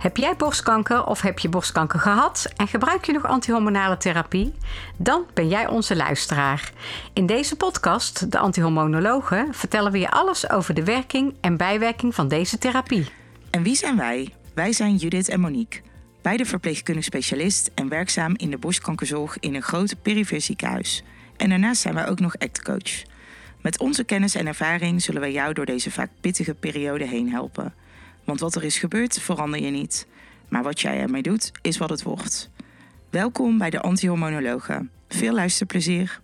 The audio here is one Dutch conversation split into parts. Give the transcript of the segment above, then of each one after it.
Heb jij borstkanker of heb je borstkanker gehad en gebruik je nog antihormonale therapie? Dan ben jij onze luisteraar. In deze podcast, De Antihormonologen, vertellen we je alles over de werking en bijwerking van deze therapie. En wie zijn wij? Wij zijn Judith en Monique. Beide verpleegkundig specialist en werkzaam in de borstkankerzorg in een groot perifere ziekenhuis. En daarnaast zijn wij ook nog ACT-coach. Met onze kennis en ervaring zullen wij jou door deze vaak pittige periode heen helpen. Want wat er is gebeurd, verander je niet. Maar wat jij ermee doet, is wat het wordt. Welkom bij de Antihormonologen. Veel luisterplezier.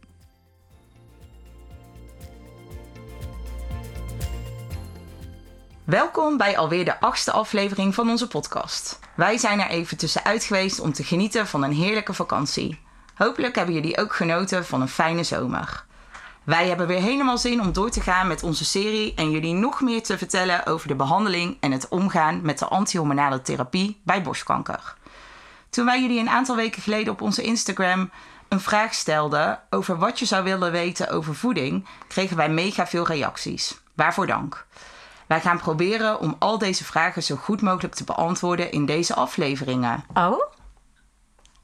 Welkom bij alweer de achtste aflevering van onze podcast. Wij zijn er even tussenuit geweest om te genieten van een heerlijke vakantie. Hopelijk hebben jullie ook genoten van een fijne zomer. Wij hebben weer helemaal zin om door te gaan met onze serie en jullie nog meer te vertellen over de behandeling en het omgaan met de antihormonale therapie bij borstkanker. Toen wij jullie een aantal weken geleden op onze Instagram een vraag stelden over wat je zou willen weten over voeding, kregen wij mega veel reacties. Waarvoor dank. Wij gaan proberen om al deze vragen zo goed mogelijk te beantwoorden in deze afleveringen. Oh?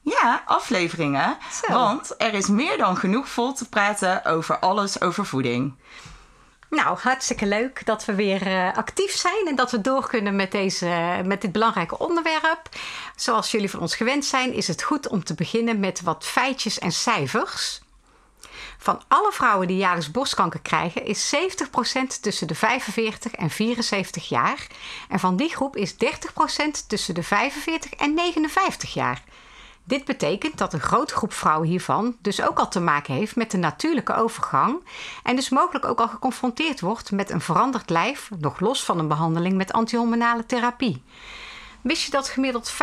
Ja, afleveringen. Zo. Want er is meer dan genoeg vol te praten over alles over voeding. Nou, hartstikke leuk dat we weer eh, actief zijn en dat we door kunnen met, deze, met dit belangrijke onderwerp. Zoals jullie van ons gewend zijn, is het goed om te beginnen met wat feitjes en cijfers. Van alle vrouwen die jaarlijks borstkanker krijgen, is 70% tussen de 45 en 74 jaar. En van die groep is 30% tussen de 45 en 59 jaar. Dit betekent dat een grote groep vrouwen hiervan dus ook al te maken heeft met de natuurlijke overgang en dus mogelijk ook al geconfronteerd wordt met een veranderd lijf, nog los van een behandeling met antihormonale therapie. Wist je dat gemiddeld 45%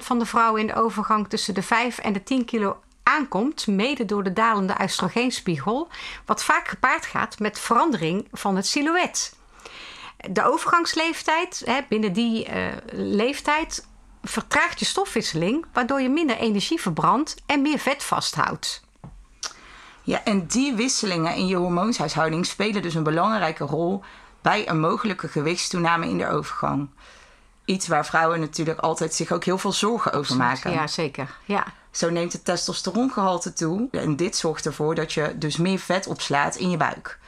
van de vrouwen in de overgang tussen de 5 en de 10 kilo aankomt, mede door de dalende oestrogeenspiegel, wat vaak gepaard gaat met verandering van het silhouet. De overgangsleeftijd, binnen die uh, leeftijd vertraagt je stofwisseling, waardoor je minder energie verbrandt en meer vet vasthoudt. Ja, en die wisselingen in je hormoonshuishouding spelen dus een belangrijke rol bij een mogelijke gewichtstoename in de overgang. Iets waar vrouwen natuurlijk altijd zich ook heel veel zorgen over maken. Ja, zeker. Ja. Zo neemt het testosterongehalte toe en dit zorgt ervoor dat je dus meer vet opslaat in je buik.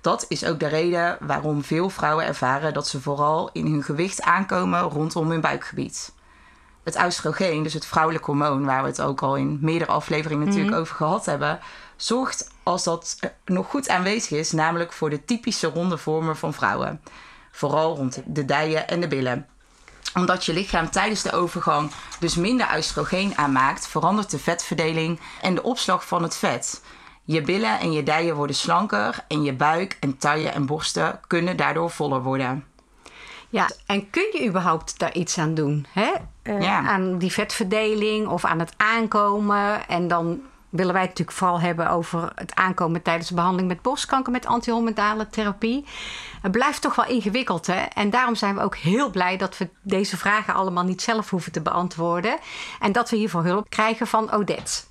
Dat is ook de reden waarom veel vrouwen ervaren dat ze vooral in hun gewicht aankomen rondom hun buikgebied het oestrogeen, dus het vrouwelijk hormoon, waar we het ook al in meerdere afleveringen natuurlijk over gehad hebben, zorgt als dat nog goed aanwezig is, namelijk voor de typische ronde vormen van vrouwen. Vooral rond de dijen en de billen omdat je lichaam tijdens de overgang dus minder oestrogeen aanmaakt, verandert de vetverdeling en de opslag van het vet. Je billen en je dijen worden slanker en je buik en taille en borsten kunnen daardoor voller worden. Ja, en kun je überhaupt daar iets aan doen? Hè? Uh, Ja. Aan die vetverdeling of aan het aankomen. En dan willen wij het natuurlijk vooral hebben over het aankomen tijdens de behandeling met borstkanker met antihormonale therapie. Het blijft toch wel ingewikkeld, hè? En daarom zijn we ook heel blij dat we deze vragen allemaal niet zelf hoeven te beantwoorden. En dat we hiervoor hulp krijgen van Odette.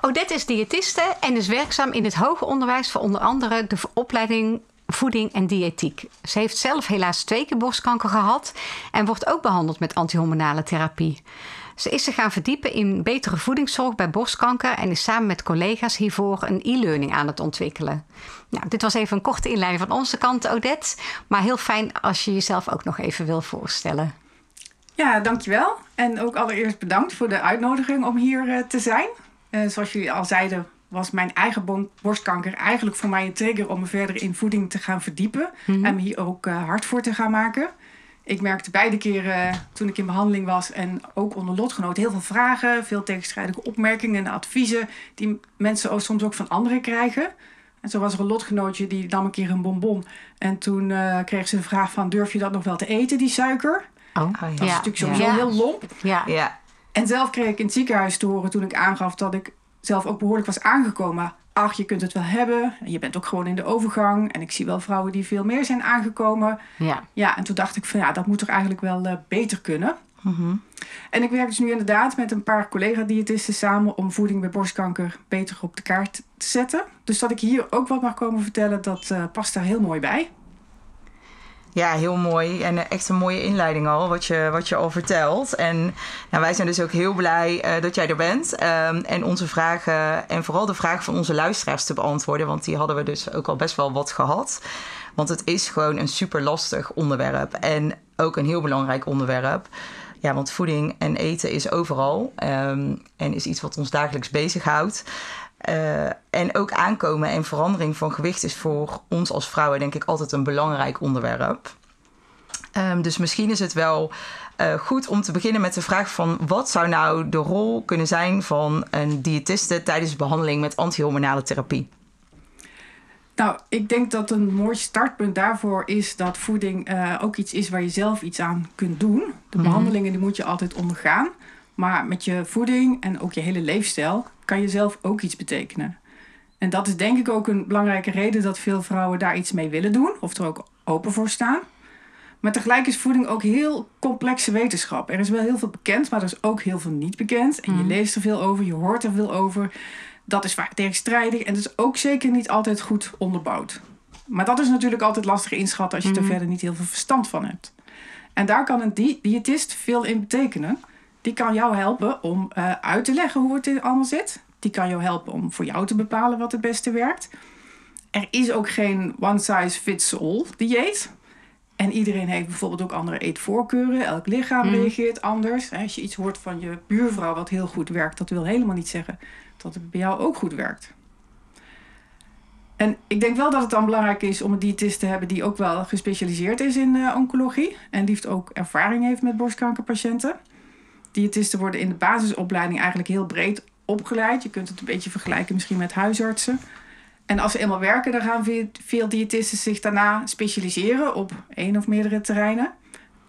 Odette is diëtiste en is werkzaam in het hoger onderwijs voor onder andere de opleiding voeding en diëtiek. Ze heeft zelf helaas twee keer borstkanker gehad en wordt ook behandeld met antihormonale therapie. Ze is zich gaan verdiepen in betere voedingszorg bij borstkanker en is samen met collega's hiervoor een e-learning aan het ontwikkelen. Nou, dit was even een korte inleiding van onze kant, Odette. Maar heel fijn als je jezelf ook nog even wil voorstellen. Ja, dankjewel. En ook allereerst bedankt voor de uitnodiging om hier uh, te zijn. Uh, zoals jullie al zeiden, was mijn eigen borstkanker eigenlijk voor mij een trigger om me verder in voeding te gaan verdiepen. Mm -hmm. En me hier ook uh, hard voor te gaan maken. Ik merkte beide keren toen ik in behandeling was en ook onder lotgenoten heel veel vragen, veel tegenstrijdige opmerkingen en adviezen die mensen soms ook van anderen krijgen. En zo was er een lotgenootje die nam een keer een bonbon en toen uh, kreeg ze de vraag van durf je dat nog wel te eten, die suiker? Oh, dat is natuurlijk sowieso ja. heel lomp. Ja. ja. En zelf kreeg ik in het ziekenhuis te horen toen ik aangaf dat ik zelf ook behoorlijk was aangekomen. Ach, je kunt het wel hebben. Je bent ook gewoon in de overgang. En ik zie wel vrouwen die veel meer zijn aangekomen. Ja. Ja, en toen dacht ik van ja, dat moet toch eigenlijk wel uh, beter kunnen. Mm -hmm. En ik werk dus nu inderdaad met een paar collega-diëtisten samen om voeding bij borstkanker beter op de kaart te zetten. Dus dat ik hier ook wat mag komen vertellen, dat uh, past daar heel mooi bij. Ja, heel mooi. En echt een mooie inleiding al, wat je, wat je al vertelt. En nou, wij zijn dus ook heel blij uh, dat jij er bent. Um, en onze vragen, en vooral de vragen van onze luisteraars te beantwoorden. Want die hadden we dus ook al best wel wat gehad. Want het is gewoon een super lastig onderwerp. En ook een heel belangrijk onderwerp. Ja, want voeding en eten is overal. Um, en is iets wat ons dagelijks bezighoudt. Uh, en ook aankomen en verandering van gewicht is voor ons als vrouwen, denk ik, altijd een belangrijk onderwerp. Um, dus misschien is het wel uh, goed om te beginnen met de vraag van wat zou nou de rol kunnen zijn van een diëtiste tijdens behandeling met antihormonale therapie? Nou, ik denk dat een mooi startpunt daarvoor is dat voeding uh, ook iets is waar je zelf iets aan kunt doen. De behandelingen die moet je altijd ondergaan. Maar met je voeding en ook je hele leefstijl kan je zelf ook iets betekenen. En dat is denk ik ook een belangrijke reden dat veel vrouwen daar iets mee willen doen of er ook open voor staan. Maar tegelijk is voeding ook heel complexe wetenschap. Er is wel heel veel bekend, maar er is ook heel veel niet bekend. En je leest er veel over, je hoort er veel over. Dat is vaak tegenstrijdig en het is ook zeker niet altijd goed onderbouwd. Maar dat is natuurlijk altijd lastig inschatten als je er verder niet heel veel verstand van hebt. En daar kan een diëtist veel in betekenen. Die kan jou helpen om uh, uit te leggen hoe het allemaal zit. Die kan jou helpen om voor jou te bepalen wat het beste werkt. Er is ook geen one size fits all dieet. En iedereen heeft bijvoorbeeld ook andere eetvoorkeuren. Elk lichaam mm. reageert anders. Als je iets hoort van je buurvrouw wat heel goed werkt, dat wil helemaal niet zeggen dat het bij jou ook goed werkt. En ik denk wel dat het dan belangrijk is om een diëtist te hebben die ook wel gespecialiseerd is in uh, oncologie en liefst ook ervaring heeft met borstkankerpatiënten. Diëtisten worden in de basisopleiding eigenlijk heel breed opgeleid. Je kunt het een beetje vergelijken misschien met huisartsen. En als ze eenmaal werken, dan gaan veel diëtisten zich daarna specialiseren op één of meerdere terreinen.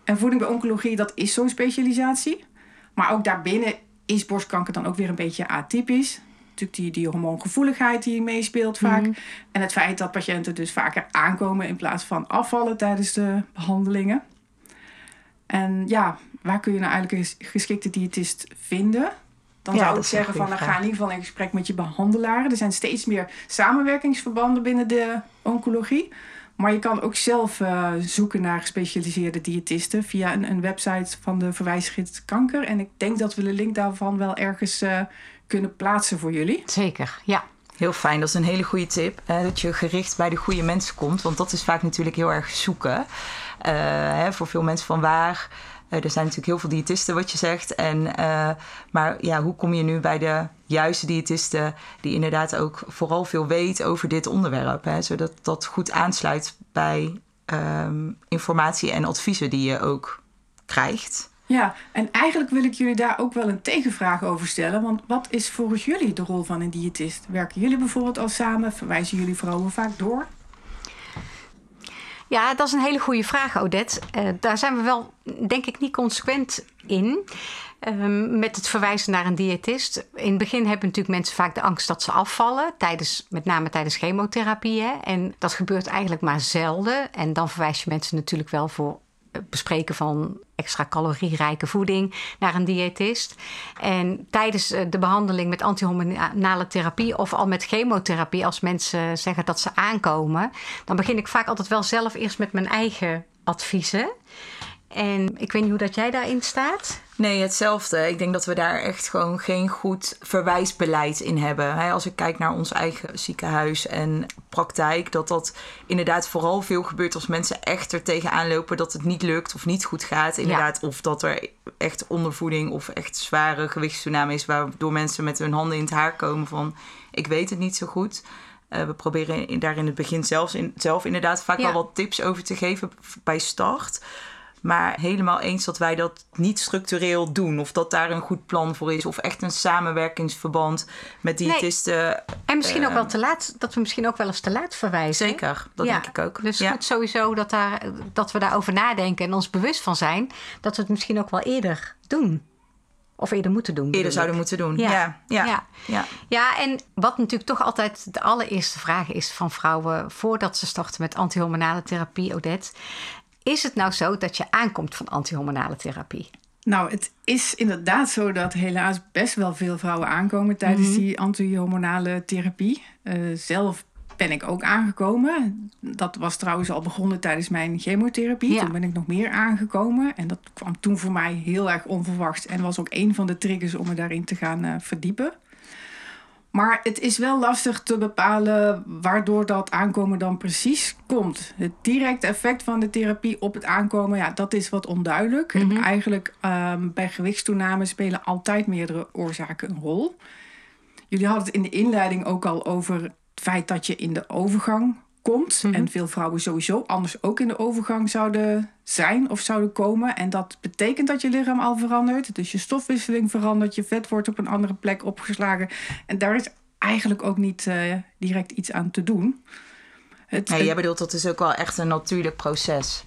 En voeding bij oncologie, dat is zo'n specialisatie. Maar ook daarbinnen is borstkanker dan ook weer een beetje atypisch. Natuurlijk die, die hormoongevoeligheid die meespeelt vaak. Mhm. En het feit dat patiënten dus vaker aankomen in plaats van afvallen tijdens de behandelingen. En ja, waar kun je nou eigenlijk een geschikte diëtist vinden? Dan zou ik zeggen van, dan ga in ieder geval in gesprek met je behandelaar. Er zijn steeds meer samenwerkingsverbanden binnen de oncologie. Maar je kan ook zelf uh, zoeken naar gespecialiseerde diëtisten via een, een, website van de verwijsgids kanker. En ik denk dat we de link daarvan wel ergens uh, kunnen plaatsen voor jullie. Zeker, ja. Heel fijn, dat is een hele goede tip. Hè, dat je gericht bij de goede mensen komt. Want dat is vaak natuurlijk heel erg zoeken. Uh, hè, voor veel mensen van waar uh, er zijn natuurlijk heel veel diëtisten, wat je zegt. En, uh, maar ja, hoe kom je nu bij de juiste diëtisten die inderdaad ook vooral veel weet over dit onderwerp? Hè, zodat dat goed aansluit bij um, informatie en adviezen die je ook krijgt. Ja, en eigenlijk wil ik jullie daar ook wel een tegenvraag over stellen. Want wat is volgens jullie de rol van een diëtist? Werken jullie bijvoorbeeld al samen? Verwijzen jullie vrouwen vaak door? Ja, dat is een hele goede vraag, Odette. Uh, daar zijn we wel, denk ik, niet consequent in. Um, met het verwijzen naar een diëtist. In het begin hebben natuurlijk mensen vaak de angst dat ze afvallen, tijdens, met name tijdens chemotherapie. Hè? En dat gebeurt eigenlijk maar zelden. En dan verwijs je mensen natuurlijk wel voor bespreken van extra calorierijke voeding naar een diëtist. En tijdens eh, de behandeling met antihormonale therapie of al met chemotherapie, als mensen zeggen dat ze aankomen, dan begin ik vaak altijd wel zelf eerst met mijn eigen adviezen. En ik weet niet hoe dat jij daarin staat. Nee, hetzelfde. Ik denk dat we daar echt gewoon geen goed verwijsbeleid in hebben. Als ik kijk naar ons eigen ziekenhuis en praktijk, dat dat inderdaad vooral veel gebeurt als mensen echt er tegenaan lopen dat het niet lukt of niet goed gaat. Inderdaad, of dat er echt ondervoeding of echt zware gewichtstoename is, waardoor mensen met hun handen in het haar komen van ik weet het niet zo goed. Uh, we proberen daar in het begin zelfs in, zelf inderdaad vaak wel wat tips over te geven bij start. Maar helemaal eens dat wij dat niet structureel doen. Of dat daar een goed plan voor is. Of echt een samenwerkingsverband met diëtisten. Nee. En misschien ook wel te laat. Dat we misschien ook wel eens te laat verwijzen. Zeker, dat denk ik ook. Dus goed sowieso dat, daar, dat we daarover nadenken. En ons bewust van zijn. Dat we het misschien ook wel eerder doen. Of eerder moeten doen. Eerder zouden moeten doen. Ja. Ja. ja. ja. Ja. en wat natuurlijk toch altijd de allereerste vraag is van vrouwen voordat ze starten met antihormonale therapie, Odette. Is het nou zo dat je aankomt van antihormonale therapie? Nou, het is inderdaad zo dat helaas best wel veel vrouwen aankomen tijdens mhm. die antihormonale therapie. Uh, zelf ben ik ook aangekomen. Dat was trouwens al begonnen tijdens mijn chemotherapie. Ja. Toen ben ik nog meer aangekomen. En dat kwam toen voor mij heel erg onverwachts. En was ook een van de triggers om me daarin te gaan eh, verdiepen. Maar het is wel lastig te bepalen waardoor dat aankomen dan precies komt. Het directe effect van de therapie op het aankomen, ja, dat is wat onduidelijk. En Eigenlijk ehm, bij gewichtstoename spelen altijd meerdere oorzaken een rol. Jullie hadden het in de inleiding ook al over het feit dat je in de overgang komt. En veel vrouwen sowieso anders ook in de overgang zouden zijn of zouden komen. En dat betekent dat je lichaam al verandert. Dus je stofwisseling verandert, je vet wordt op een andere plek opgeslagen. En daar is eigenlijk ook niet eh, direct iets aan te doen. Het, Ja, jij bedoelt dat is ook wel echt een natuurlijk proces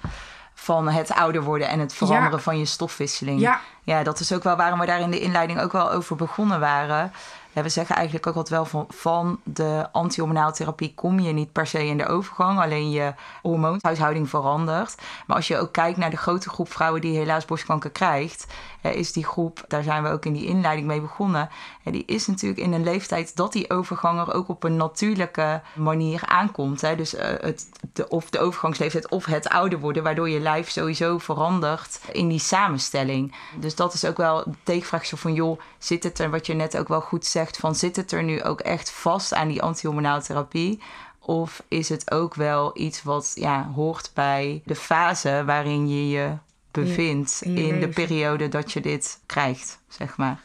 van het ouder worden en het veranderen Ja. van je stofwisseling. Ja. ja, dat is ook wel waarom we daar in de inleiding ook wel over begonnen waren. We zeggen eigenlijk ook altijd wel van, van de anti-hormonaaltherapie kom je niet per se in de overgang. Alleen je hormoonhuishouding verandert. Maar als je ook kijkt naar de grote groep vrouwen die helaas borstkanker krijgt, is die groep, daar zijn we ook in die inleiding mee begonnen. eh, die is natuurlijk in een leeftijd dat die overgang er ook op een natuurlijke manier aankomt. Dus eh, het, de, of de overgangsleeftijd of het ouder worden, waardoor je lijf sowieso verandert in die samenstelling. Dus dat is ook wel de tegenvraag zo van, joh, zit het er, wat je net ook wel goed zegt, van zit het er nu ook echt vast aan die anti-hormonaaltherapie? Of is het ook wel iets wat ja, hoort bij de fase waarin je je bevindt in de periode dat je dit krijgt, zeg maar.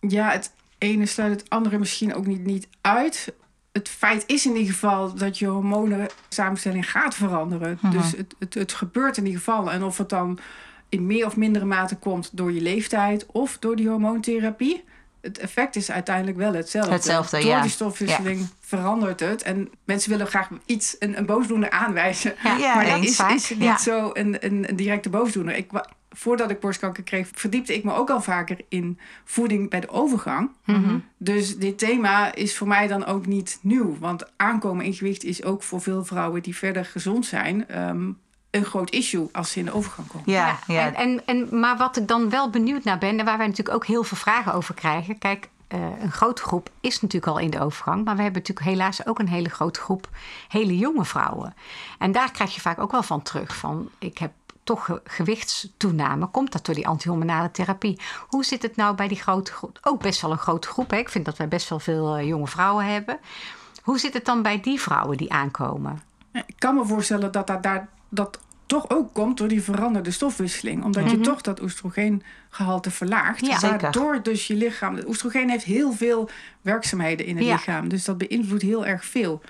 Ja, het ene sluit het andere misschien ook niet, niet uit. Het feit is in ieder geval dat je hormonen samenstelling gaat veranderen. Dus het, het, het gebeurt in ieder geval. En of het dan in meer of mindere mate komt door je leeftijd of door die hormoontherapie. Het effect is uiteindelijk wel hetzelfde. Hetzelfde, door ja. die stofwisseling verandert het. En mensen willen graag iets, een, een boosdoener aanwijzen. Ja, Ja, maar dat eens is, is niet Ja. zo een, een, een directe boosdoener. Ik, voordat ik borstkanker kreeg, verdiepte ik me ook al vaker in voeding bij de overgang. Dus dit thema is voor mij dan ook niet nieuw. Want aankomen in gewicht is ook voor veel vrouwen die verder gezond zijn... ehm, een groot issue als ze in de overgang komen. Ja, ja. En, en, en, maar wat ik dan wel benieuwd naar ben, en waar wij natuurlijk ook heel veel vragen over krijgen. Kijk, eh, een grote groep is natuurlijk al in de overgang. Maar we hebben natuurlijk helaas ook een hele grote groep hele jonge vrouwen. En daar krijg je vaak ook wel van terug. Van ik heb toch ge- gewichtstoename. Komt dat door die antihormonale therapie? Hoe zit het nou bij die grote groep? Ook best wel een grote groep. Hè? Ik vind dat wij best wel veel eh, jonge vrouwen hebben. Hoe zit het dan bij die vrouwen die aankomen? Ik kan me voorstellen dat dat, daar, dat toch ook komt door die veranderde stofwisseling. Omdat je toch dat oestrogeengehalte verlaagt. Ja, zeker. waardoor dus je lichaam... Het oestrogeen heeft heel veel werkzaamheden in het Ja. lichaam. Dus dat beïnvloedt heel erg veel.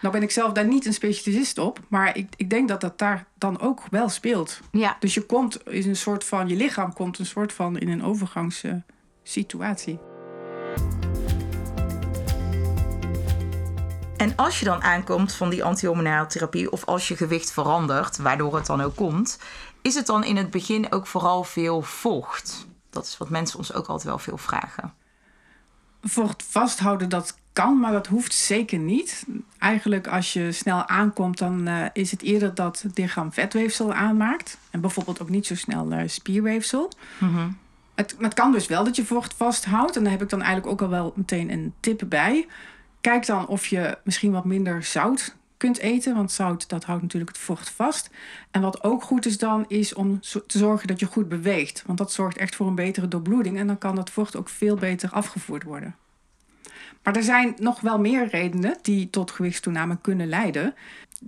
Nou ben ik zelf daar niet een specialist op. Maar ik, ik denk dat dat daar dan ook wel speelt. Ja, Dus je komt in een soort van... Je lichaam komt een soort van in een overgangssituatie. En als je dan aankomt van die anti-hormonaaltherapie of als je gewicht verandert, waardoor het dan ook komt, is het dan in het begin ook vooral veel vocht? Dat is wat mensen ons ook altijd wel veel vragen. Vocht vasthouden, dat kan, maar dat hoeft zeker niet. Eigenlijk als je snel aankomt, dan eh, is het eerder dat het lichaam vetweefsel aanmaakt. En bijvoorbeeld ook niet zo snel spierweefsel. Het, maar het kan dus wel dat je vocht vasthoudt. En daar heb ik dan eigenlijk ook al wel meteen een tip bij. Kijk dan of je misschien wat minder zout kunt eten. Want zout, dat houdt natuurlijk het vocht vast. En wat ook goed is dan, is om te zorgen dat je goed beweegt. Want dat zorgt echt voor een betere doorbloeding. En dan kan dat vocht ook veel beter afgevoerd worden. Maar er zijn nog wel meer redenen die tot gewichtstoename kunnen leiden.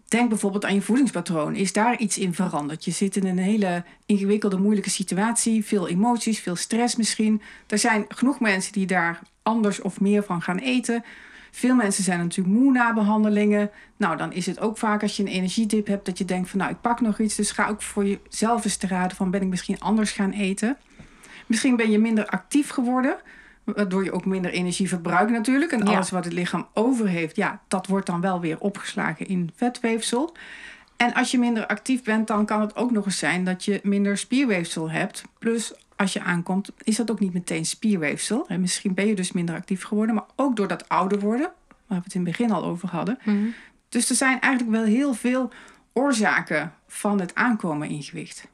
Denk bijvoorbeeld aan je voedingspatroon. Is daar iets in veranderd? Je zit in een hele ingewikkelde, moeilijke situatie. Veel emoties, veel stress misschien. Er zijn genoeg mensen die daar anders of meer van gaan eten. Veel mensen zijn natuurlijk moe na behandelingen. Nou, dan is het ook vaak als je een energiedip hebt dat je denkt van nou, ik pak nog iets. Dus ga ook voor jezelf eens te raden van ben ik misschien anders gaan eten. Misschien ben je minder actief geworden. Waardoor je ook minder energie verbruikt natuurlijk. En Ja. alles wat het lichaam over heeft, ja, dat wordt dan wel weer opgeslagen in vetweefsel. En als je minder actief bent, dan kan het ook nog eens zijn dat je minder spierweefsel hebt. Plus, als je aankomt, is dat ook niet meteen spierweefsel. En misschien ben je dus minder actief geworden, maar ook door dat ouder worden, waar we het in het begin al over hadden. Dus er zijn eigenlijk wel heel veel oorzaken van het aankomen in gewicht.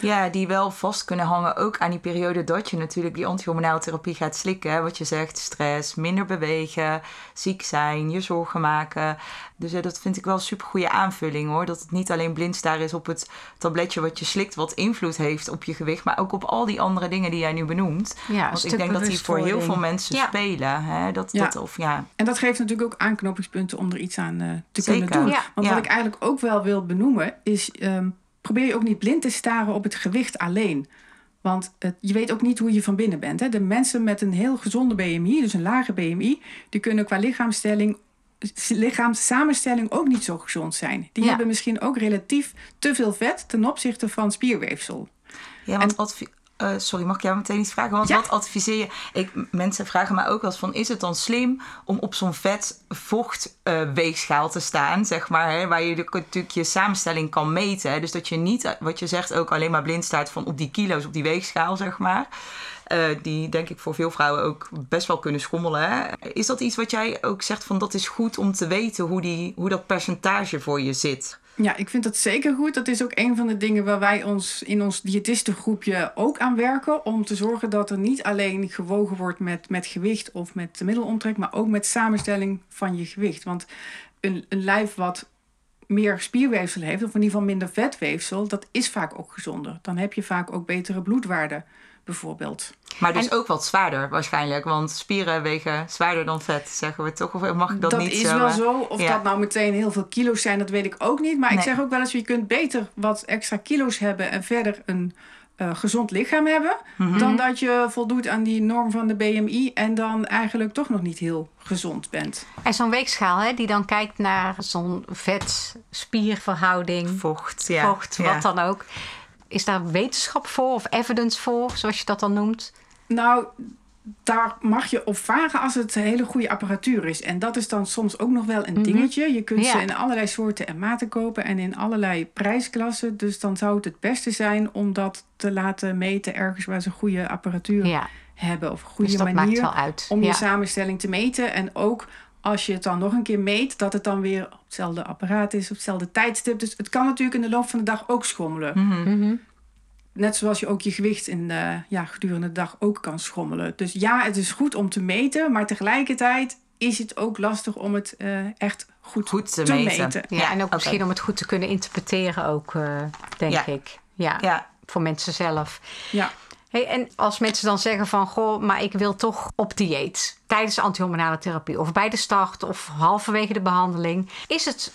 Ja, die wel vast kunnen hangen ook aan die periode dat je natuurlijk die antihormonale therapie gaat slikken. Hè? Wat je zegt, stress, minder bewegen, ziek zijn, je zorgen maken. Dus ja, dat vind ik wel een super goede aanvulling hoor. Dat het niet alleen blind is op het tabletje wat je slikt, wat invloed heeft op je gewicht, maar ook op al die andere dingen die jij nu benoemt. Ja, Want ik denk dat die voor heel veel mensen Ja. spelen. Hè? Dat, Ja. dat, of, ja. En dat geeft natuurlijk ook aanknopingspunten om er iets aan eh, te Zeker. kunnen doen. Ja. Want wat ik eigenlijk ook wel wil benoemen is... ehm, probeer je ook niet blind te staren op het gewicht alleen. Want het- je weet ook niet hoe je van binnen bent. Hè? De mensen met een heel gezonde BMI, dus een lage BMI... die kunnen qua lichaamsstelling, lichaamssamenstelling ook niet zo gezond zijn. Die Ja. hebben misschien ook relatief te veel vet... ten opzichte van spierweefsel. Ja, want advi- eh, sorry, mag ik jou meteen iets vragen? Want Ja. wat adviseer je? Ik, mensen vragen mij ook wel eens van... is het dan slim om op zo'n vet vocht eh, weegschaal te staan, zeg maar... Hè, waar je de, natuurlijk je samenstelling kan meten. Hè? Dus dat je niet, eh, wat je zegt, ook alleen maar blind staat... van op die kilo's, op die weegschaal, zeg maar... Die denk ik voor veel vrouwen ook best wel kunnen schommelen. Hè? Is dat iets wat jij ook zegt van dat is goed om te weten hoe, die, hoe dat percentage voor je zit? Ja, ik vind dat zeker goed. Dat is ook een van de dingen waar wij ons in ons diëtistengroepje ook aan werken. Om te zorgen dat er niet alleen gewogen wordt met, met gewicht of met de middelomtrek, maar ook met samenstelling van je gewicht. Want een, een lijf wat meer spierweefsel heeft, of in ieder geval minder vetweefsel, dat is vaak ook gezonder. Dan heb je vaak ook betere bloedwaarden, bijvoorbeeld. Maar dus En- ook wat zwaarder waarschijnlijk. Want spieren wegen zwaarder dan vet, zeggen we toch? Of mag ik dat, Dat, niet is zo? wel eh? zo. Of ja. dat nou meteen heel veel kilo's zijn, dat weet ik ook niet. Maar ik zeg ook wel eens, je kunt beter wat extra kilo's hebben en verder een eh, gezond lichaam hebben. Mhm. Dan dat je voldoet aan die norm van de BMI en dan eigenlijk toch nog niet heel gezond bent. En zo'n weegschaal hè, die dan kijkt naar zo'n vet-spierverhouding, Vocht, ja. vocht, ja. wat dan ook. Is daar wetenschap voor of evidence voor, zoals je dat dan noemt? Nou, daar mag je op vragen als het hele goede apparatuur is. En dat is dan soms ook nog wel een dingetje. Je kunt ze in allerlei soorten en maten kopen en in allerlei prijsklassen. Dus dan zou het het beste zijn om dat te laten meten ergens waar ze goede apparatuur Ja, hebben. Of een goede dus dat maakt manier wel uit. om je samenstelling te meten. En ook als je het dan nog een keer meet, dat het dan weer op hetzelfde apparaat is, op hetzelfde tijdstip. Dus het kan natuurlijk in de loop van de dag ook schommelen. Mhm. Net zoals je ook je gewicht in de, ja, gedurende de dag ook kan schommelen. Dus ja, het is goed om te meten, maar tegelijkertijd is het ook lastig om het eh, echt goed, Goed te, te meten. meten. Ja, en ook misschien om het goed te kunnen interpreteren ook, eh, denk Ja. ik. Ja, Ja, voor mensen zelf. Ja. Hey, en als mensen dan zeggen van, goh, maar ik wil toch op dieet tijdens de antihormonale therapie of bij de start of halverwege de behandeling, is het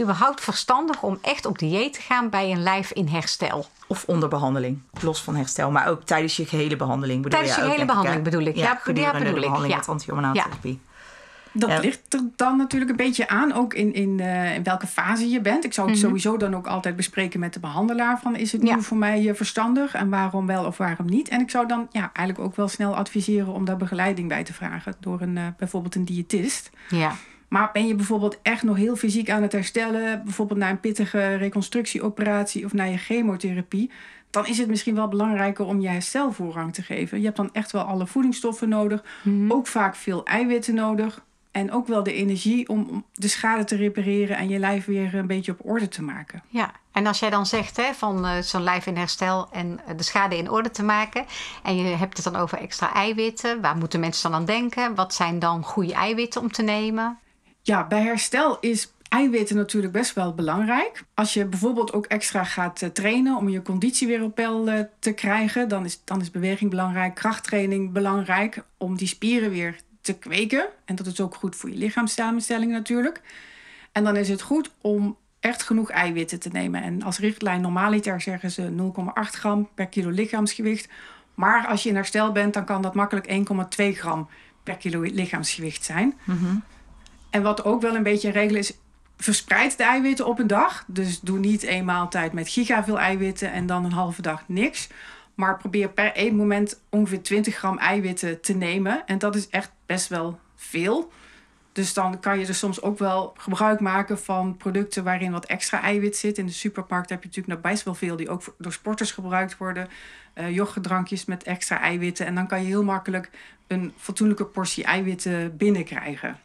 überhaupt verstandig om echt op dieet te gaan bij een lijf in herstel? of onder behandeling. Los van herstel, maar ook tijdens je gehele behandeling. Bedoel Tijdens je ook, hele behandeling bedoel ik. Ja, ja, gedurende bedoel de ik, behandeling ja. met antihormonale Ja. therapie. Dat Ja. ligt er dan natuurlijk een beetje aan, ook in, in, eh, in welke fase je bent. Ik zou het Mhm. sowieso dan ook altijd bespreken met de behandelaar. Van is het Ja. nu voor mij eh, verstandig en waarom wel of waarom niet? En ik zou dan ja, eigenlijk ook wel snel adviseren om daar begeleiding bij te vragen. Door een, eh, bijvoorbeeld een diëtist. Ja, Maar ben je bijvoorbeeld echt nog heel fysiek aan het herstellen, bijvoorbeeld na een pittige reconstructieoperatie of na je chemotherapie, dan is het misschien wel belangrijker om je herstel voorrang te geven. Je hebt dan echt wel alle voedingsstoffen nodig, ook vaak veel eiwitten nodig en ook wel de energie om de schade te repareren en je lijf weer een beetje op orde te maken. ja. En als jij dan zegt hè, van eh, zo'n lijf in herstel en eh, de schade in orde te maken. En je hebt het dan over extra eiwitten. Waar moeten mensen dan aan denken? Wat zijn dan goede eiwitten om te nemen? Ja, bij herstel is eiwitten natuurlijk best wel belangrijk. Als je bijvoorbeeld ook extra gaat eh, trainen om je conditie weer op peil te krijgen, dan is, dan is beweging belangrijk, krachttraining belangrijk om die spieren weer te kweken. En dat is ook goed voor je lichaamssamenstelling natuurlijk. En dan is het goed om echt genoeg eiwitten te nemen. En als richtlijn normaliter zeggen ze 0,8 gram per kilo lichaamsgewicht. Maar als je in herstel bent, dan kan dat makkelijk 1,2 gram per kilo lichaamsgewicht zijn. En wat ook wel een beetje een regel is, verspreid de eiwitten op een dag. Dus doe niet één maaltijd met giga veel eiwitten en dan een halve dag niks. Maar probeer per één moment ongeveer 20 gram eiwitten te nemen. En dat is echt best wel veel. Dus dan kan je er soms ook wel gebruik maken van producten waarin wat extra eiwit zit. In de supermarkt heb je natuurlijk nog best wel veel die ook door sporters gebruikt worden. Yoghurtdrankjes met extra eiwitten. En dan kan je heel makkelijk een fatsoenlijke portie eiwitten binnenkrijgen.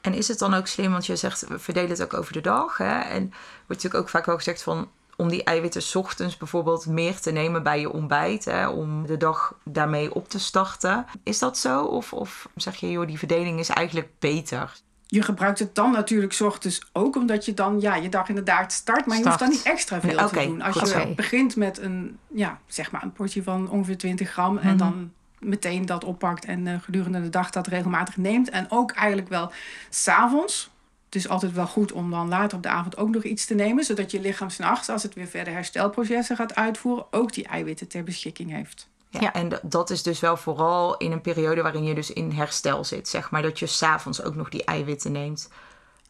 En is het dan ook slim, want je zegt, we verdelen het ook over de dag. Hè? En wordt natuurlijk ook vaak wel gezegd van om die eiwitten 's ochtends bijvoorbeeld meer te nemen bij je ontbijt. Hè, om de dag daarmee op te starten. Is dat zo? Of, of zeg je, joh, die verdeling is eigenlijk beter? Je gebruikt het dan natuurlijk 's ochtends ook omdat je dan ja, je dag inderdaad start. Maar je hoeft dan niet extra veel te doen. Als goed je begint met een, ja, zeg maar een portie van ongeveer 20 gram. En Mhm. dan meteen dat oppakt en eh, gedurende de dag dat regelmatig neemt. En ook eigenlijk wel s'avonds. Het is altijd wel goed om dan later op de avond ook nog iets te nemen. Zodat je lichaam s'nachts, als het weer verder herstelprocessen gaat uitvoeren, ook die eiwitten ter beschikking heeft. Ja, Ja. En dat is dus wel vooral in een periode waarin je dus in herstel zit. Zeg maar dat je s'avonds ook nog die eiwitten neemt.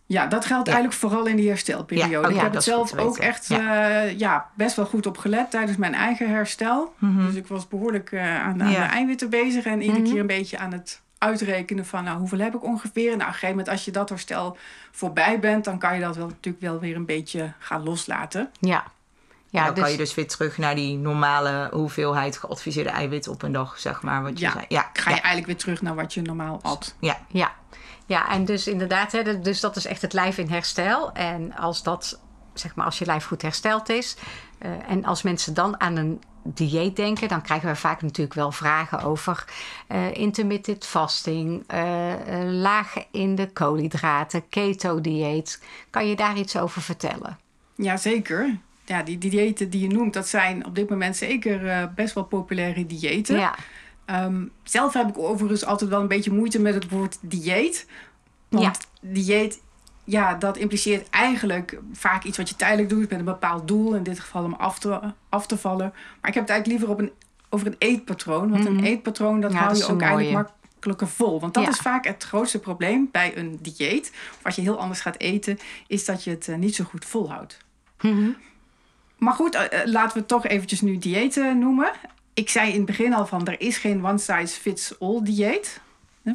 Ja, dat geldt Ja. eigenlijk vooral in die herstelperiode. Ja, oh ik heb het zelf ook weten. echt ja. ja, best wel goed op gelet tijdens mijn eigen herstel. Dus ik was behoorlijk eh, aan, aan Ja. de eiwitten bezig. En iedere Mhm. keer een beetje aan het uitrekenen van nou, hoeveel heb ik ongeveer. En nou, op een gegeven moment als je dat herstel voorbij bent... dan kan je dat wel, natuurlijk wel weer een beetje gaan loslaten. Ja. Ja, dan kan je dus weer terug naar die normale hoeveelheid geadviseerde eiwitten op een dag, zeg maar. Wat je Ja. zei. Ja, Ga je ja, eigenlijk weer terug naar wat je normaal at. ja. Ja. ja, en dus inderdaad, hè, dat- dus dat is echt het lijf in herstel. En als dat, zeg maar, als je lijf goed hersteld is. eh, en als mensen dan aan een dieet denken, dan krijgen we vaak natuurlijk wel vragen over eh, intermittent fasting, eh, laag in de koolhydraten, keto-dieet. Kan je daar iets over vertellen? Jazeker. Ja, die, die diëten die je noemt, dat zijn op dit moment zeker best wel populaire diëten. Ja, Ehm, zelf heb ik overigens altijd wel een beetje moeite met het woord dieet. Want dieet, ja, dat impliceert eigenlijk vaak iets wat je tijdelijk doet met een bepaald doel. In dit geval om af te, af te vallen. Maar ik heb het eigenlijk liever op een, over een eetpatroon. Want Mhm. een eetpatroon, dat Ja, hou dat je ook eigenlijk makkelijker vol. Want dat Ja. is vaak het grootste probleem bij een dieet. Of als je heel anders gaat eten, is dat je het eh, niet zo goed volhoudt. Mhm. Maar goed, eh, eh, laten we toch eventjes nu diëten noemen. Ik zei in het begin al van, er is geen one size fits all dieet.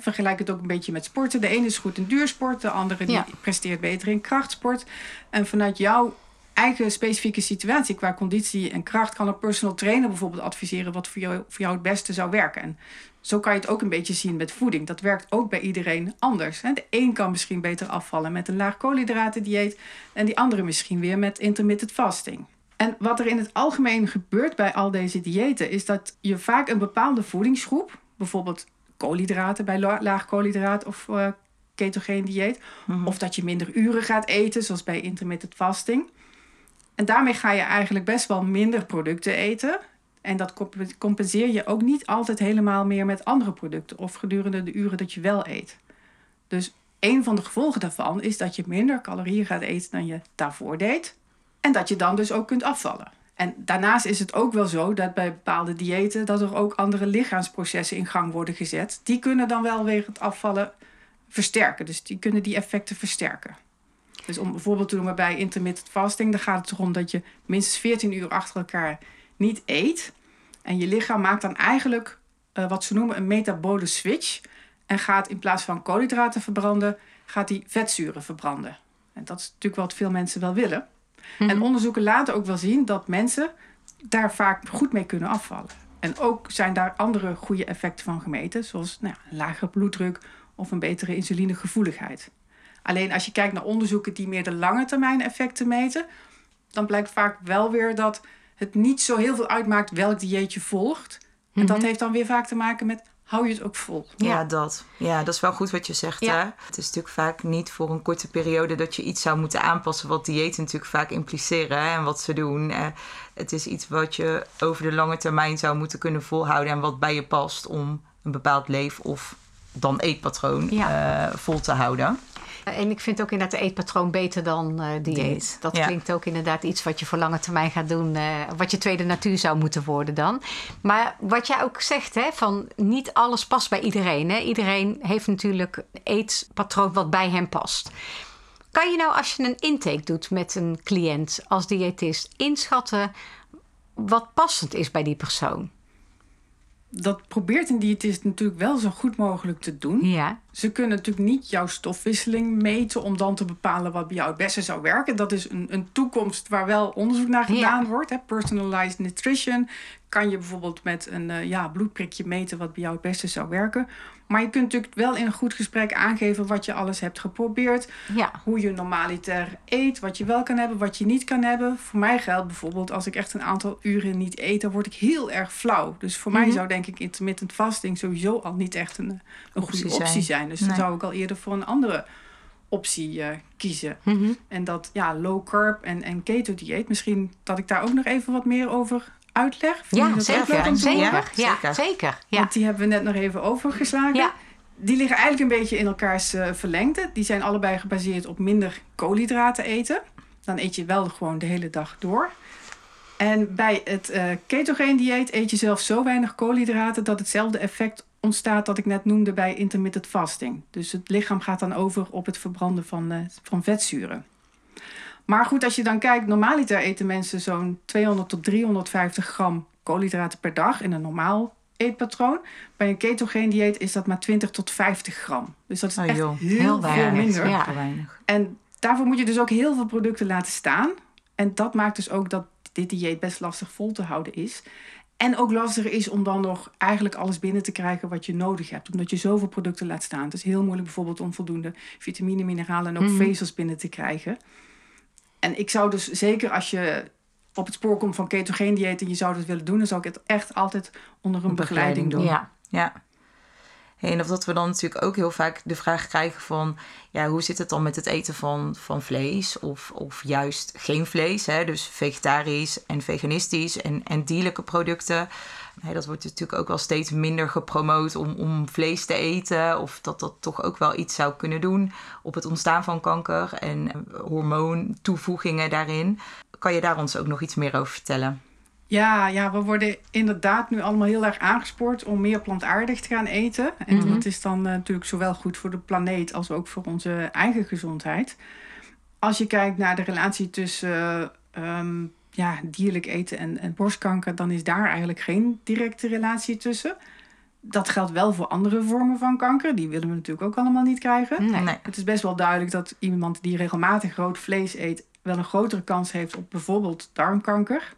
Vergelijk het ook een beetje met sporten. De ene is goed in duursport, de andere die presteert beter in krachtsport. En vanuit jouw eigen specifieke situatie qua conditie en kracht... kan een personal trainer bijvoorbeeld adviseren wat voor jou, voor jou het beste zou werken. En zo kan je het ook een beetje zien met voeding. Dat werkt ook bij iedereen anders. De een kan misschien beter afvallen met een laag koolhydratendieet... en die andere misschien weer met intermittent fasting. En wat er in het algemeen gebeurt bij al deze diëten... is dat je vaak een bepaalde voedingsgroep... bijvoorbeeld koolhydraten bij la- laag koolhydraat of eh ketogeen dieet... of dat je minder uren gaat eten, zoals bij intermittent fasting... En daarmee ga je eigenlijk best wel minder producten eten. En dat comp- compenseer je ook niet altijd helemaal meer met andere producten of gedurende de uren dat je wel eet. Dus een van de gevolgen daarvan is dat je minder calorieën gaat eten dan je daarvoor deed. En dat je dan dus ook kunt afvallen. En daarnaast is het ook wel zo dat bij bepaalde diëten dat er ook andere lichaamsprocessen in gang worden gezet. Die kunnen dan wel weer het afvallen versterken. Dus die kunnen die effecten versterken. Dus om bijvoorbeeld te noemen bij intermittent fasting, dan gaat het erom dat je minstens 14 uur achter elkaar niet eet. En je lichaam maakt dan eigenlijk eh, wat ze noemen een metabole switch. En gaat in plaats van koolhydraten verbranden, gaat die vetzuren verbranden. En dat is natuurlijk wat veel mensen wel willen. En onderzoeken laten ook wel zien dat mensen daar vaak goed mee kunnen afvallen. En ook zijn daar andere goede effecten van gemeten, zoals nou, ja, een lagere bloeddruk of een betere insulinegevoeligheid. Alleen als je kijkt naar onderzoeken die meer de lange termijn effecten meten, dan blijkt vaak wel weer dat het niet zo heel veel uitmaakt welk dieet je volgt. En dat heeft dan weer vaak te maken met hou je het ook vol. Ja, Ja. dat. Ja, dat is wel goed wat je zegt. Ja. Hè? Het is natuurlijk vaak niet voor een korte periode dat je iets zou moeten aanpassen. Wat diëten natuurlijk vaak impliceren hè, en wat ze doen. Eh, het is iets wat je over de lange termijn zou moeten kunnen volhouden. En wat bij je past om een bepaald leef- of dan eetpatroon Ja. eh, vol te houden. En ik vind ook inderdaad de eetpatroon beter dan eh dieet. Dieet, Dat ja. klinkt ook inderdaad iets wat je voor lange termijn gaat doen. eh, wat je tweede natuur zou moeten worden dan. Maar wat jij ook zegt, hè, van niet alles past bij iedereen. Hè? Iedereen heeft natuurlijk een eetpatroon wat bij hem past. Kan je nou als je een intake doet met een cliënt als diëtist inschatten wat passend is bij die persoon? Dat probeert een diëtist natuurlijk wel zo goed mogelijk te doen. Ja. Ze kunnen natuurlijk niet jouw stofwisseling meten om dan te bepalen wat bij jou het beste zou werken. Dat is een, een toekomst waar wel onderzoek naar gedaan wordt. Hè. Personalized nutrition kan je bijvoorbeeld met een uh, ja, bloedprikje meten wat bij jou het beste zou werken. Maar je kunt natuurlijk wel in een goed gesprek aangeven wat je alles hebt geprobeerd. Ja. Hoe je normaliter eet, wat je wel kan hebben, wat je niet kan hebben. Voor mij geldt bijvoorbeeld als ik echt een aantal uren niet eet, dan word ik heel erg flauw. Dus voor mij mhm. zou denk ik intermittent fasting sowieso al niet echt een, een goede optie zijn. Dus dan zou ik al eerder voor een andere optie uh, kiezen. Mhm. En dat ja, low carb en, en keto dieet, misschien dat ik daar ook nog even wat meer over uitleg? Ja, zeker. Zeker. Ja, zeker. Ja. Want die hebben we net nog even overgeslagen. Ja. Die liggen eigenlijk een beetje in elkaars uh, verlengde. Die zijn allebei gebaseerd op minder koolhydraten eten. Dan eet je wel gewoon de hele dag door. En bij het uh, ketogeen dieet eet je zelf zo weinig koolhydraten dat hetzelfde effect ontstaat dat ik net noemde bij intermittent fasting. Dus het lichaam gaat dan over op het verbranden van, uh, van vetzuren. Maar goed, als je dan kijkt, normaliter eten mensen zo'n 200 tot 350 gram koolhydraten per dag in een normaal eetpatroon. Bij een ketogeen dieet is dat maar 20 tot 50 gram. Dus dat is oh, echt heel, heel veel minder. Ja. En daarvoor moet je dus ook heel veel producten laten staan. En dat maakt dus ook dat dit dieet best lastig vol te houden is. En ook lastiger is om dan nog eigenlijk alles binnen te krijgen wat je nodig hebt. Omdat je zoveel producten laat staan. Het is heel moeilijk bijvoorbeeld om voldoende vitamine, mineralen en ook mhm. vezels binnen te krijgen. En ik zou dus zeker als je op het spoor komt van ketogeen dieet en je zou dat willen doen, dan zou ik het echt altijd onder een begeleiding, doen. Ja, ja. En of dat we dan natuurlijk ook heel vaak de vraag krijgen van... ja, hoe zit het dan met het eten van, van vlees of, of juist geen vlees? Hè? Dus vegetarisch en veganistisch en, en dierlijke producten. dat wordt natuurlijk ook wel steeds minder gepromoot om, om vlees te eten... of dat dat toch ook wel iets zou kunnen doen op het ontstaan van kanker... en hormoontoevoegingen daarin. Kan je daar ons ook nog iets meer over vertellen? Ja, ja, we worden inderdaad nu allemaal heel erg aangespoord om meer plantaardig te gaan eten. En mhm. dat is dan uh, natuurlijk zowel goed voor de planeet als ook voor onze eigen gezondheid. Als je kijkt naar de relatie tussen uh, ja, dierlijk eten en, en borstkanker, dan is daar eigenlijk geen directe relatie tussen. Dat geldt wel voor andere vormen van kanker. Die willen we natuurlijk ook allemaal niet krijgen. Nee. Het is best wel duidelijk dat iemand die regelmatig rood vlees eet, wel een grotere kans heeft op bijvoorbeeld darmkanker.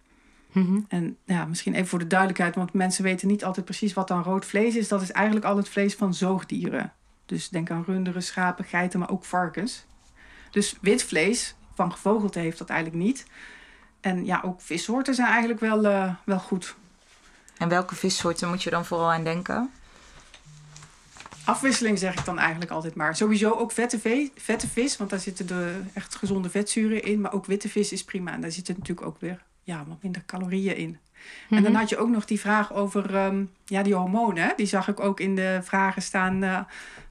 Mhm. En ja, misschien even voor de duidelijkheid, want mensen weten niet altijd precies wat dan rood vlees is. Dat is eigenlijk al het vlees van zoogdieren. Dus denk aan runderen, schapen, geiten, maar ook varkens. Dus wit vlees van gevogelte heeft dat eigenlijk niet. En ja, ook vissoorten zijn eigenlijk wel, uh, wel goed. En welke vissoorten moet je dan vooral aan denken? Afwisseling zeg ik dan eigenlijk altijd maar. Sowieso ook vette, vette vis, want daar zitten de echt gezonde vetzuren in. Maar ook witte vis is prima. En daar zitten natuurlijk ook weer ja, wat minder calorieën in. En dan mhm. had je ook nog die vraag over ehm, ja, die hormonen. Die zag ik ook in de vragen staan uh,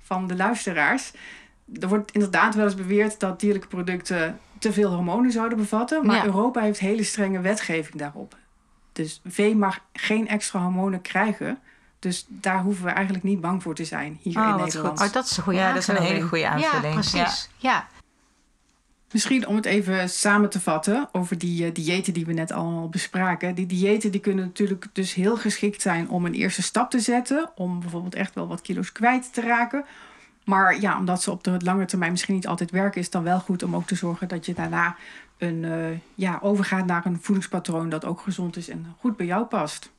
van de luisteraars. Er wordt inderdaad wel eens beweerd dat dierlijke producten te veel hormonen zouden bevatten. Maar Europa heeft hele strenge wetgeving daarop. Dus vee mag geen extra hormonen krijgen. Dus daar hoeven we eigenlijk niet bang voor te zijn hier oh, in Nederland. Oh, dat is een goede ja, dat is een hele goede aanvulling. Ja, precies. ja. Misschien om het even samen te vatten over die uh, diëten die we net allemaal bespraken. Die diëten die kunnen natuurlijk dus heel geschikt zijn om een eerste stap te zetten. Om bijvoorbeeld echt wel wat kilo's kwijt te raken. Maar ja, omdat ze op de lange termijn misschien niet altijd werken, is het dan wel goed om ook te zorgen dat je daarna een, uh, ja, overgaat naar een voedingspatroon dat ook gezond is en goed bij jou past.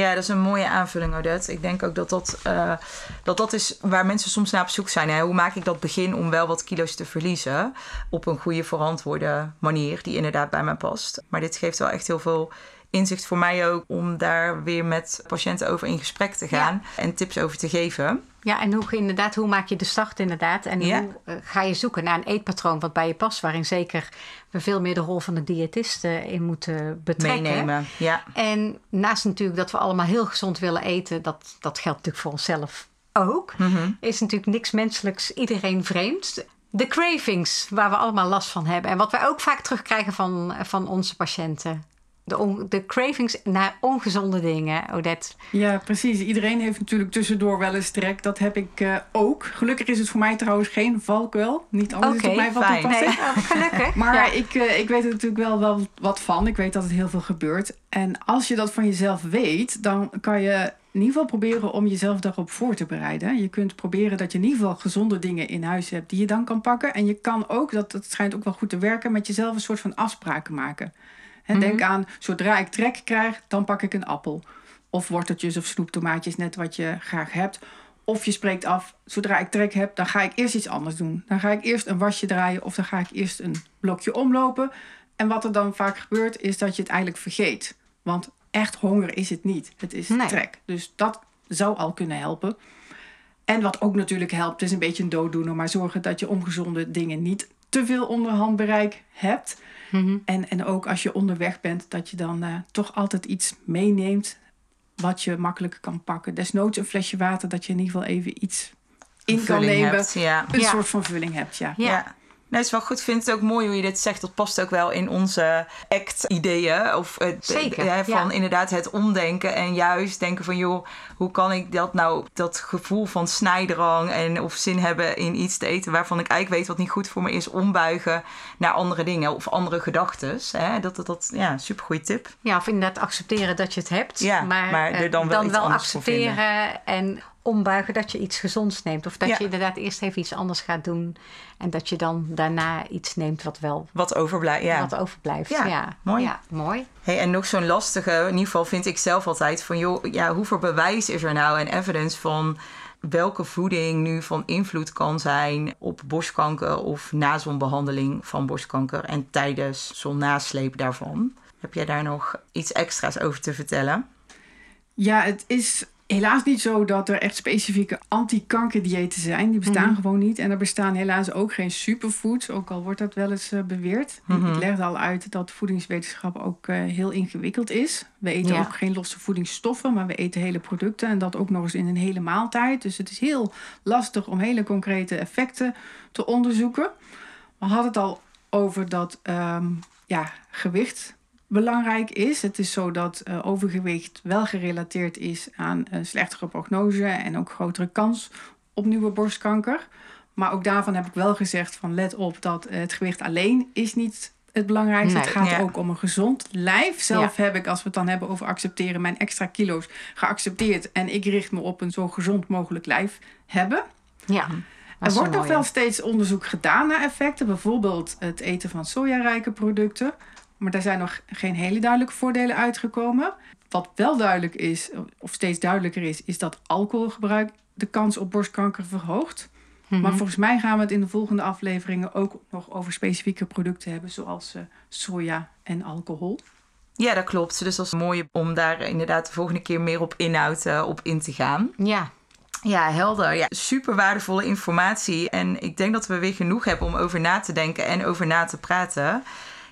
Ja, dat is een mooie aanvulling, Odette. Ik denk ook dat dat, uh, dat, dat is waar mensen soms naar op zoek zijn. Hè? Hoe maak ik dat begin om wel wat kilo's te verliezen? Op een goede, verantwoorde manier die inderdaad bij mij past. Maar dit geeft wel echt heel veel inzicht voor mij ook om daar weer met patiënten over in gesprek te gaan en tips over te geven. Ja, en hoe, inderdaad, hoe maak je de start inderdaad? En hoe eh, ga je zoeken naar een eetpatroon wat bij je past, waarin zeker we veel meer de rol van de diëtist in moeten betrekken. Meenemen, ja. En naast natuurlijk dat we allemaal heel gezond willen eten, dat, dat geldt natuurlijk voor onszelf ook, mhm. is natuurlijk niks menselijks iedereen vreemd. De cravings, waar we allemaal last van hebben. En wat wij ook vaak terugkrijgen van, van onze patiënten de, de cravings naar ongezonde dingen, Odette. Ja, precies. Iedereen heeft natuurlijk tussendoor wel eens trek. Dat heb ik uh, ook. Gelukkig is het voor mij trouwens geen valkuil. Niet alles okay, is op mij van toepassing. Nee, oh, gelukkig. maar ja. ik, uh, ik weet er natuurlijk wel, wel wat van. Ik weet dat het heel veel gebeurt. En als je dat van jezelf weet, dan kan je in ieder geval proberen om jezelf daarop voor te bereiden. Je kunt proberen dat je in ieder geval gezonde dingen in huis hebt die je dan kan pakken. En je kan ook, dat, dat schijnt ook wel goed te werken, met jezelf een soort van afspraken maken. Hè, Denk aan, zodra ik trek krijg, dan pak ik een appel. Of worteltjes of snoeptomaatjes, net wat je graag hebt. Of je spreekt af, zodra ik trek heb, dan ga ik eerst iets anders doen. Dan ga ik eerst een wasje draaien of dan ga ik eerst een blokje omlopen. En wat er dan vaak gebeurt, is dat je het eigenlijk vergeet. Want echt honger is het niet. Het is Nee. trek. Dus dat zou al kunnen helpen. En wat ook natuurlijk helpt, is een beetje een dooddoener. Maar zorgen dat je ongezonde dingen niet te veel onderhandbereik hebt. Mhm. En, en ook als je onderweg bent, dat je dan eh, toch altijd iets meeneemt wat je makkelijk kan pakken. Desnoods een flesje water, dat je in ieder geval even iets in kan nemen. hebt, ja. Een Ja. soort van vulling hebt, ja. Ja. Nee, het is wel goed. Ik vind het ook mooi hoe je dit zegt. Dat past ook wel in onze act-ideeën. Of het, Zeker, van ja. inderdaad het omdenken. En juist denken van, joh, hoe kan ik dat nou, dat gevoel van snijdrang en of zin hebben in iets te eten waarvan ik eigenlijk weet wat niet goed voor me is, ombuigen naar andere dingen of andere gedachten. Dat, dat, dat, ja, supergoeie tip. Ja, of inderdaad accepteren dat je het hebt. Ja, maar, maar er eh, dan wel anders voor accepteren en ombuigen dat je iets gezonds neemt. Of dat Ja. je inderdaad eerst even iets anders gaat doen. En dat je dan daarna iets neemt wat wel Wat overblijft. Ja. wat overblijft. Ja, Ja, mooi. Ja, mooi. Hey, en nog zo'n lastige, in ieder geval vind ik zelf altijd van, joh, ja, hoeveel bewijs is er nou en evidence van welke voeding nu van invloed kan zijn op borstkanker of nazonbehandeling van borstkanker en tijdens zo'n nasleep daarvan? Heb jij daar nog iets extra's over te vertellen? Ja, het is helaas niet zo dat er echt specifieke anti-kankerdiëten zijn. Die bestaan gewoon niet. En er bestaan helaas ook geen superfoods, ook al wordt dat wel eens eh, beweerd. Ik legde al uit dat voedingswetenschap ook eh, heel ingewikkeld is. We eten Ja. ook geen losse voedingsstoffen, maar we eten hele producten. En dat ook nog eens in een hele maaltijd. Dus het is heel lastig om hele concrete effecten te onderzoeken. We hadden het al over dat ehm, ja, gewicht belangrijk is. Het is zo dat eh, overgewicht wel gerelateerd is aan een slechtere prognose en ook grotere kans op nieuwe borstkanker. Maar ook daarvan heb ik wel gezegd van let op dat eh, het gewicht alleen is niet het belangrijkste. Nee, het gaat ja. ook om een gezond lijf. Zelf heb ik, als we het dan hebben over accepteren, mijn extra kilo's geaccepteerd. En ik richt me op een zo gezond mogelijk lijf hebben. Ja. Er wordt nog wel steeds onderzoek gedaan naar effecten. Bijvoorbeeld het eten van sojarijke producten. Maar daar zijn nog geen hele duidelijke voordelen uitgekomen. Wat wel duidelijk is, of steeds duidelijker is, is dat alcoholgebruik de kans op borstkanker verhoogt. Mhm. Maar volgens mij gaan we het in de volgende afleveringen ook nog over specifieke producten hebben, zoals eh, soja en alcohol. Ja, dat klopt. Dus dat is mooi om daar inderdaad de volgende keer meer op inhoud eh, op in te gaan. Ja. Ja, helder. Ja, super waardevolle informatie. En ik denk dat we weer genoeg hebben om over na te denken en over na te praten.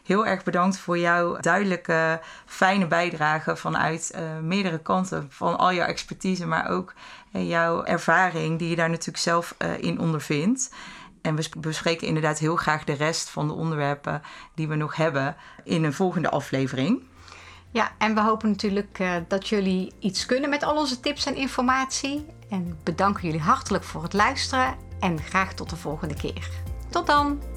Heel erg bedankt voor jouw duidelijke, fijne bijdrage vanuit eh, meerdere kanten. Van al jouw expertise, maar ook eh, jouw ervaring die je daar natuurlijk zelf eh, in ondervindt. En we sp- bespreken inderdaad heel graag de rest van de onderwerpen die we nog hebben in een volgende aflevering. Ja, en we hopen natuurlijk dat jullie iets kunnen met al onze tips en informatie. En bedanken jullie hartelijk voor het luisteren en graag tot de volgende keer. Tot dan!